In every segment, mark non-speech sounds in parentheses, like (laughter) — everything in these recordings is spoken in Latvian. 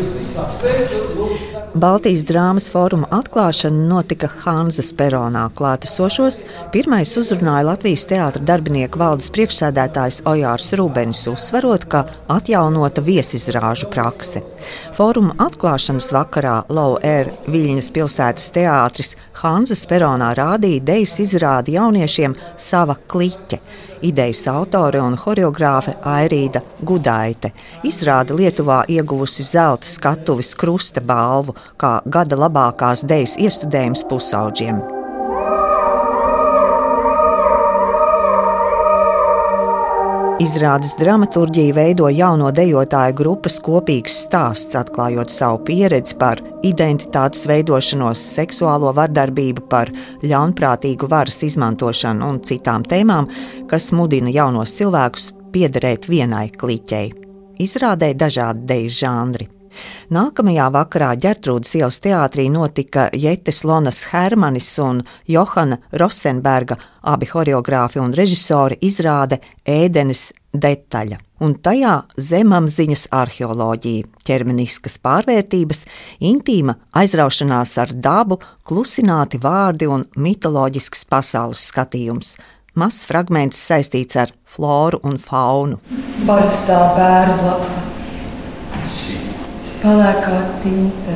this Baltijas drāmas fóruma atklāšana notika Hanzas peronā. Klātesošos pirmais uzrunāja Latvijas teātra darbinieku valdes priekšsēdētājs Ojārs Rūbenis, uzsverot, ka atjaunota viesizrāžu prakse. Fóruma atklāšanas vakarā Lau-Air Viļņas pilsētas teātris Hanzas peronā rādīja dejas izrādi jauniešiem sava kliķe idejas autore un choreogrāfe Airīda Gudaite. Izrāda Lietuvā ieguvusi zelta skatuves krusta balvu kā gada labākās dejas iestudējums pusauģiem. Izrādes dramaturģiju veido jauno dejotāju grupas kopīgs stāsts, atklājot savu pieredzi par identitātes veidošanos, seksuālo vardarbību, par ļaunprātīgu varas izmantošanu un citām tēmām, kas mudina jaunos cilvēkus piederēt vienai kliķei. Izrādē dažādi deju žanri. Nākamajā vakarā ģertrūdas ielas teātrī notika Jetes Lonas Hermanis un Johana Rosenberga, abi horeogrāfi un režisori izrāde ēdenes detaļa. Un tajā zemapziņas arheoloģija, ķermeniskas pārvērtības, intīma aizraušanās ar dabu, klusināti vārdi un mitoloģisks pasaules skatījums. Mazs fragments saistīts ar floru un faunu. Parastā bērzlapa Pelēkā tinte.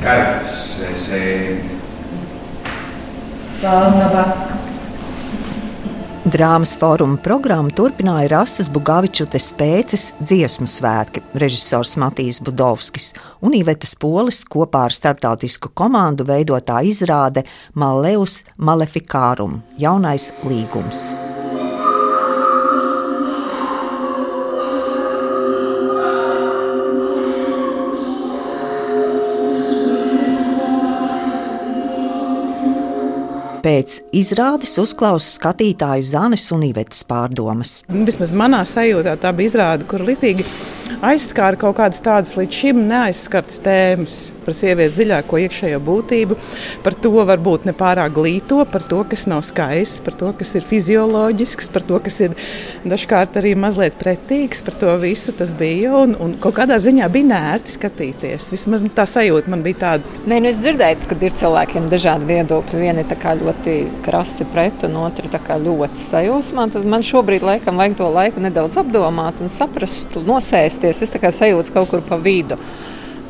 Karkas sēne. Pelna baka. Drāmas fóruma programmu turpināja Rasas Bugavičutes pēces dziesmu svētki, režisors Matīs Budovskis un Ivetas Polis kopā ar starptautisku komandu veidotā izrāde Maleus Maleficarum - jaunais līgums. Pēc izrādes uzklausa skatītāju Zanes un Ivetas pārdomas. Vismaz manā sajūtā tā bija izrāde, kur litīgi aizskāra kaut kādas tādas līdz šim neaizskartas tēmas par sievietes dziļāko iekšējo būtību, par to varbūt nepārāk glīto, par to, kas nav skaists, par to, kas ir fizioloģisks, par to, kas ir dažkārt arī mazliet pretīgs. Par to visu tas bija un, un kaut kādā ziņā bija nērti skatīties. Vismaz tā sajūta man bija tāda. Nē, nu es dzirdēju, ka ir cilvēkiem dažādi viedokļi. Viena ir ļoti krasi pret, un otra ļoti sajūsmā. Tad man šobrīd laikam vajag to laiku nedaudz apdomāt un saprast, nosēsties skaties, es tā kā sajūtu kaut kur pa vidu.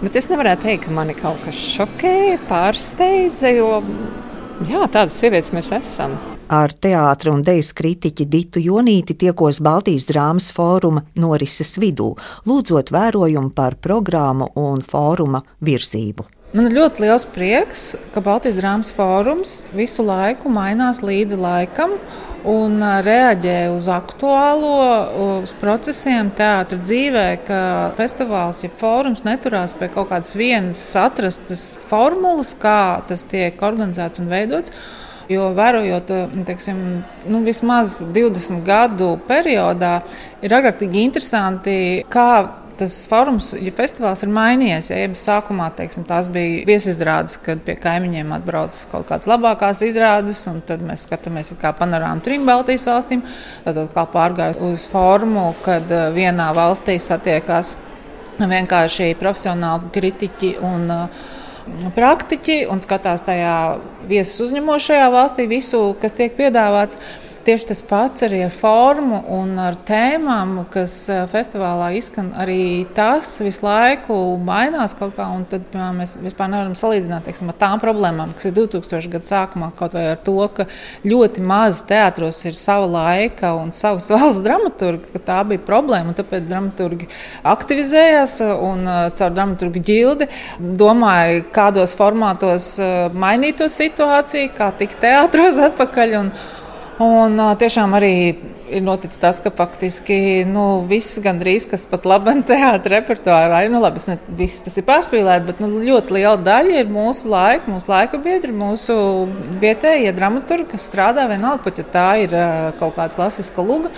Bet es nevarētu teikt, ka mani kaut kas šokēja, pārsteidza, jo jā, tādas sievietes mēs esam. Ar teātru un dēļas kritiķi Ditu Jonīti tiekos Baltijas drāmas fóruma norises vidū, lūdzot vērojumu par programmu un fóruma virzību. Man ir ļoti liels prieks, ka Baltijas drāmas fórums visu laiku mainās līdzi laikam un reaģē uz aktuālo, uz procesiem teātrī dzīvē, ka festivāls, ja fórums neturās pie kaut kādas vienas atrastas formulas, kā tas tiek organizēts un veidots. Jo vērojot, teiksim, nu, vismaz 20 gadu periodā, ir ārkārtīgi interesanti, kā tas forums, ja festivāls ir mainījies, ja sākumā teiksim, tās bija viesizrādes, kad pie kaimiņiem atbrauc kaut kādas labākās izrādes, un tad mēs skatāmies kā panorāmu trim Baltijas valstīm. Tad atkal pārgāja uz formu, kad eh, vienā valstī satiekās vienkārši profesionāli kritiķi un uh, praktiķi un skatās tajā viesus uzņemošajā valstī visu, kas tiek piedāvāts. Tieši tas pats arī ar formu un ar tēmām, kas festivālā izskan. Arī tas visu laiku mainās kaut kā, tad piemēram, mēs vispār nevaram salīdzināt teiksim, ar tām problēmām, kas ir 2000 gadu sākumā, kaut vai ar to, ka ļoti maz teātros ir sava laika un savas (laughs) valsts dramaturgi, tā bija problēma, un tāpēc dramaturgi aktivizējās un caur dramaturgu ģildi domāja, kādos formātos mainīt to situāciju, kā tikt teātros (laughs) atpakaļ. Un, Un tiešām arī ir noticis tas, ka faktiski nu, viss gandrīz, kas pat labi (laughs) teātris repertuārā ir, nu labi, ne viss tas ir pārspīlēts, bet nu, ļoti liela daļa ir mūsu laika, mūsu laika biedri, mūsu vietējie dramaturgi, kas strādā vienalga, pat ja tā ir kaut kāda klasiska luga.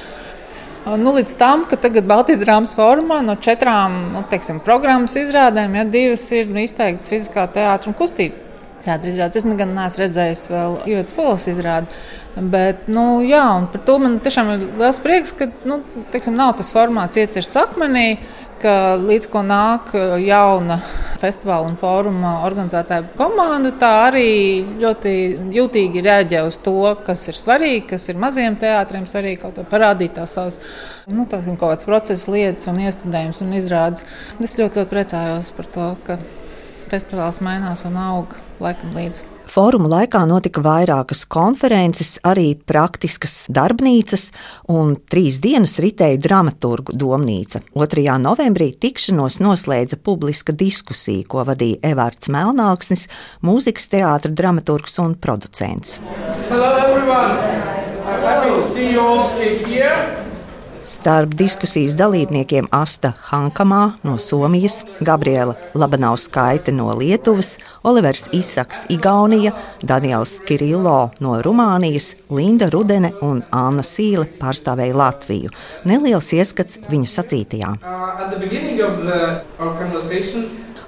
Nu, līdz tam, ka tagad Baltijas drāmas formā no četrām nu, teiksim, programmas izrādēm, ja divas ir nu, izteiktas fiziskā teātris un kustība. Teātris izrādes es gan neesmu redzējis vēl Ivets Polas izrādi. Bet, nu, jā, par to man tiešām ir liels prieks, ka nu, teiksim, nav tas formāts iecirsts akmenī, līdz ko nāk jauna festivāla un fóruma organizētāja komanda, tā arī ļoti jūtīgi reaģē uz to, kas ir svarīgi, kas ir maziem teātriem svarīgi, kaut kā parādīt tās savas nu, tā, kaut kādas procesa lietas un iestudējumus un izrādes. Es ļoti, ļoti priecājos par to, ka festivāls mainās un aug laikam līdzi. Fóruma laikā notika vairākas konferences, arī praktiskas darbnīcas, un trīs dienas ritēja dramaturgu domnīca. 2. novembrī tikšanos noslēdza publiska diskusija, ko vadīja Evārds Melnāksnis, mūzikas teātra dramaturgs un producents. Hello everyone! I'm happy to see you all here. Starp diskusijas dalībniekiem Asta Hankamā no Somijas, Gabriela Labanauskaite no Lietuvas, Olivers Isaks Igaunija, Daniels Kirillo no Rumānijas, Linda Rudene un Anna Sīle pārstāvēja Latviju. Neliels ieskats viņu sacītajā. Uh,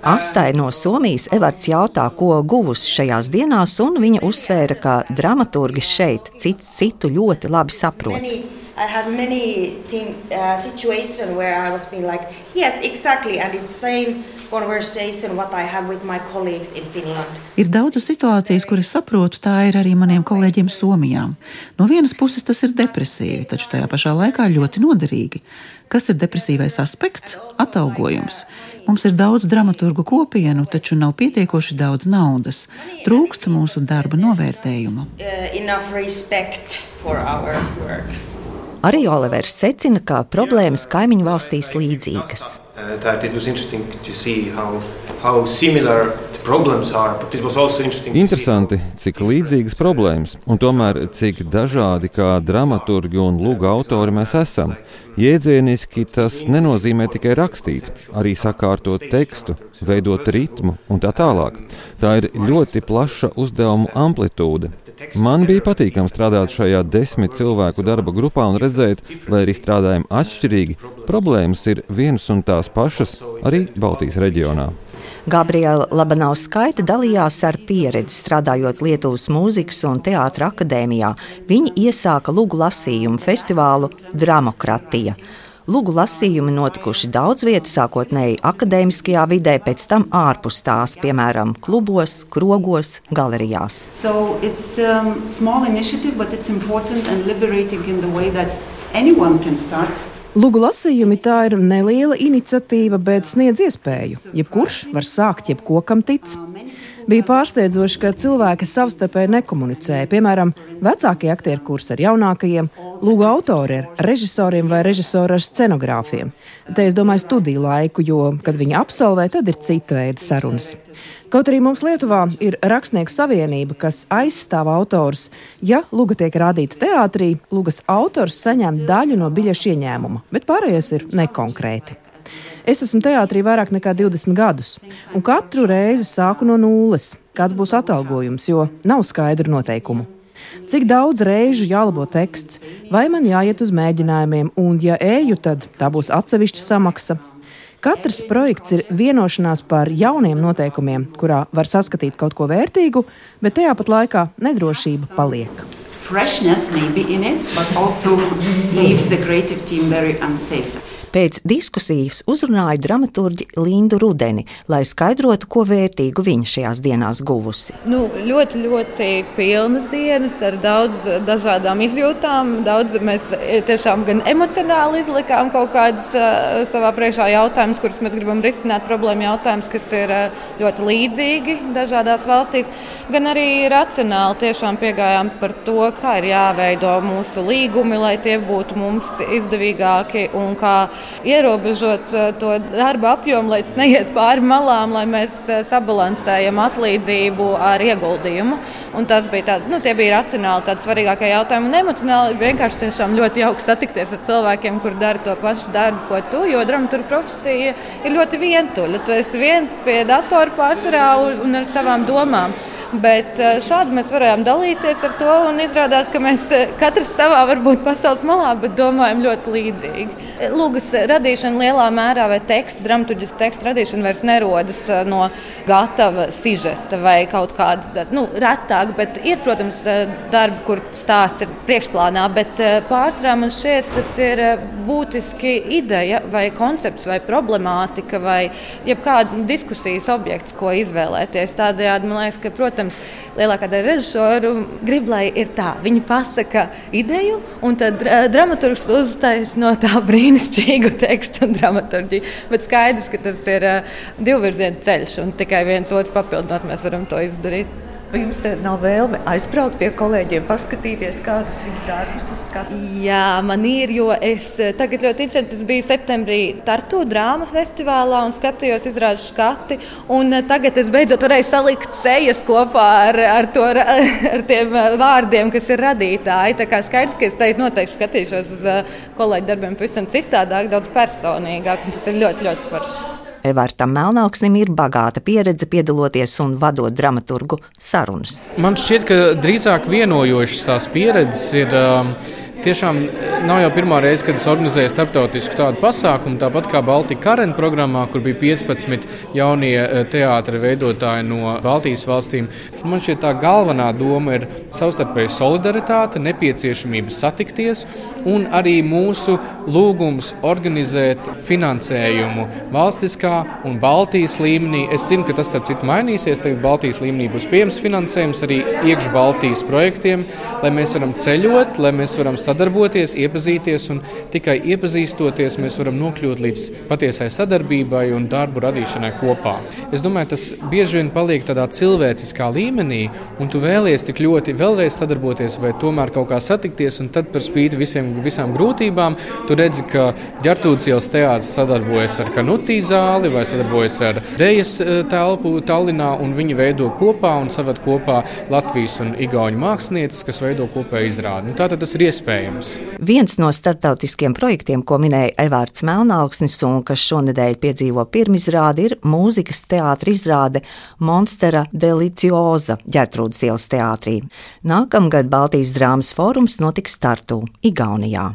Astai no Somijas Evarts jautā, ko guvusi šajās dienās, un viņa uzsvēra, ka dramaturgi šeit cits citu ļoti labi saprot. I had many thing, uh, situations where I was being like, yes, exactly, and it's same conversation what I have with my colleagues in Finland. Ir daudzas situācijas, kuras saprotu, tā ir arī maniem kolēģiem Somijā. No vienas puses tas ir depresīvi, taču tajā pašā laikā ļoti noderīgi. Kas ir depresīvais aspekts? Atalgojums. Mums ir daudz dramaturgu kopienu, taču nav pietiekoši daudz naudas. Trūkst mūsu darba novērtējumu. Uh, Arī Olivers secina, ka problēmas kaimiņu valstīs līdzīgas. Uh, Interesanti, cik līdzīgas problēmas, un tomēr cik dažādi kā dramaturgi un lūga autori mēs esam. Jēdzieniski tas nenozīmē tikai rakstīt, arī sakārtot tekstu, veidot ritmu un tā tālāk. Tā ir ļoti plaša uzdevumu amplitūda. Man bija patīkami strādāt šajā desmit cilvēku darba grupā un redzēt, lai arī strādājam atšķirīgi, problēmas ir vienas un tās pašas arī Baltijas reģionā. Gabriela Labanauskaita dalījās ar pieredzi strādājot Lietuvas mūzikas un teātra akadēmijā. Viņa iesāka lugu lasījumu festivālu Dramokratija. Lūgu lasījumi notikuši daudz vietā, sākotnēji akadēmiskajā vidē, pēc tam ārpus tās, piemēram, klubos, krogos, galerijās. So it's, um, Lūgu lasījumi tā ir neliela iniciatīva, bet sniedz iespēju. Jebkurš var sākt, jebko kam tic. Bija pārsteidzoši, ka cilvēki savstarpēji nekomunicēja. Piemēram, vecākie aktieri kurs ar jaunākajiem, lūgu autori ar režisoriem vai režisoru ar scenogrāfiem. Te es domāju studiju laiku, jo, kad viņi absolvē, tad ir cita veida sarunas. Kaut arī mums Lietuvā ir rakstnieku savienība, kas aizstāv autors. Ja luga tiek rādīta teātrī, lugas autors saņem daļu no biļešu ieņēmuma, bet pārējais ir nekonkrēti. Es esmu teātrī vairāk nekā 20 gadus, un katru reizi sāku no nulles. Kāds būs atalgojums, jo nav skaidru noteikumu. Cik daudz reižu jālabo teksts, vai man jāiet uz mēģinājumiem, un, ja eju, tad tā būs atsevišķa samaksa. Katrs projekts ir vienošanās par jauniem noteikumiem, kurā var saskatīt kaut ko vērtīgu, bet tajā pat laikā nedrošība paliek. Freshness may be in it, but also leaves the creative team very unsafe. Pēc diskusijas uzrunāja dramaturgi Lindu Rudeni, lai skaidrotu, ko vērtīgu viņa šajās dienās guvusi. Nu, ļoti, ļoti pilnas dienas ar daudz dažādām izjūtām. Daudz mēs tiešām gan emocionāli izlikām kaut kādus uh, savā priekšā jautājumus, kurus mēs gribam risināt, problēmu jautājumus, kas ir uh, ļoti līdzīgi dažādās valstīs, gan arī racionāli tiešām piegājām par to, kā ir jāveido mūsu līgumi, lai tie būtu mums izdevīgāki un kā ierobežot eh, to darba apjomu, lai tas neiet pāri malām, lai mēs eh, sabalansējam atlīdzību ar ieguldījumu. Un tas bija tāds, nu, tie bija racionāli tādi svarīgākie jautājumi. Un emocionāli vienkārši tiešām ļoti jauki satikties ar cilvēkiem, kur dara to pašu darbu, ko tu. Jo dramaturga profesija ir ļoti vientuļa. Tu esi viens pie datora pārsvarā un ar savām domām. Bet šādi mēs varējām dalīties ar to un izrādās, ka mēs katrs savā varbūt pasaules malā, bet domājam ļoti līdzīgi. Lūgas radīšana lielā mērā vai tekstu, dramaturģisku tekstu radīšana vairs nerodas no gatava sižeta vai kaut kāda, nu, retāk, bet ir, protams, darbi, kur stāsts ir priekšplānā, bet pārsvarā man šķiet tas ir būtiski ideja vai koncepts vai problemātika vai jebkāda diskusijas objekts, ko izvēlēties. Tādējādi man liekas, ka, protams, lielākā daļa režisoru grib, lai ir tā. Viņi pasaka ideju, un tad dramaturgs uztais no tā (laughs) brīnišķīgu tekstu un dramaturģiju. Bet skaidrs, ka tas ir divvirziena ceļš, un tikai viens otru papildinot, mēs varam to izdarīt. Vai jums nav vēlme aizbraukt pie kolēģiem, paskatīties, kādas viņu darbus izskatās? Jā, man ir, jo es tagad ļoti interesanti, tas bija septembrī Tartu drāmas festivālā un skatījos izrādes skati. Un tagad es beidzot varēju salikt sejas kopā ar, ar, to, (laughs) ar tiem vārdiem, kas ir radītāji. Tā kā skaidrs, ka es teikt noteikti skatīšos uz kolēģu darbiem pavisam citādāk, daudz personīgāk, un tas ir ļoti, ļoti forši. Evartam Melnāksnim ir bagāta pieredze piedaloties un vadot dramaturgu sarunas. Man šķiet, ka drīzāk vienojošas tās pieredzes ir. Uh, Tiešām eh, nav jau pirmā reize, kad es organizēju starptautisku tādu pasākumu, tāpat kā Baltijas karēna programmā, kur bija 15 jaunie eh, teātris veidotāji no Baltijas valstīm. Man šķiet, tā galvenā doma ir savstarpēja solidaritāte, nepieciešamība satikties un arī mūsu lūgums organizēt finansējumu valstiskā un Baltijas līmenī. Es zinu, ka tas starp citu mainīsies. Tagad Baltijas līmenī būs pieejams finansējums arī iekš Baltijas projektiem, lai mēs varam ceļot, lai mēs varam sadarboties, iepazīties, un tikai iepazīstoties, mēs varam nokļūt līdz patiesai sadarbībai un darbu radīšanai kopā. Es domāju, tas bieži vien paliek tādā cilvēciskā līmenī, un tu vēlies tik ļoti vēlreiz sadarboties, vai tomēr kaut kā satikties, un tad par spīti visiem, visām grūtībām, tu redzi, ka ģertūdas ielas teātris sadarbojas ar kanutī zāli vai sadarbojas ar dejas eh, telpu Tallinā, un viņi veido kopā un saved kopā Latvijas un Igauņu mākslinieces, kas veido kopēju izrādi. Tātad tas ir iespējams. Viens no starptautiskiem projektiem, ko minēja Evārds Melnaugsnis un kas šonadēļ piedzīvo pirmizrādi, ir mūzikas teātris izrāde Monstera Delicioza ģertrūdas ielas teātrī. Nākamgad Baltijas drāmas fórums notiks Tartu, Igaunijā. 一年。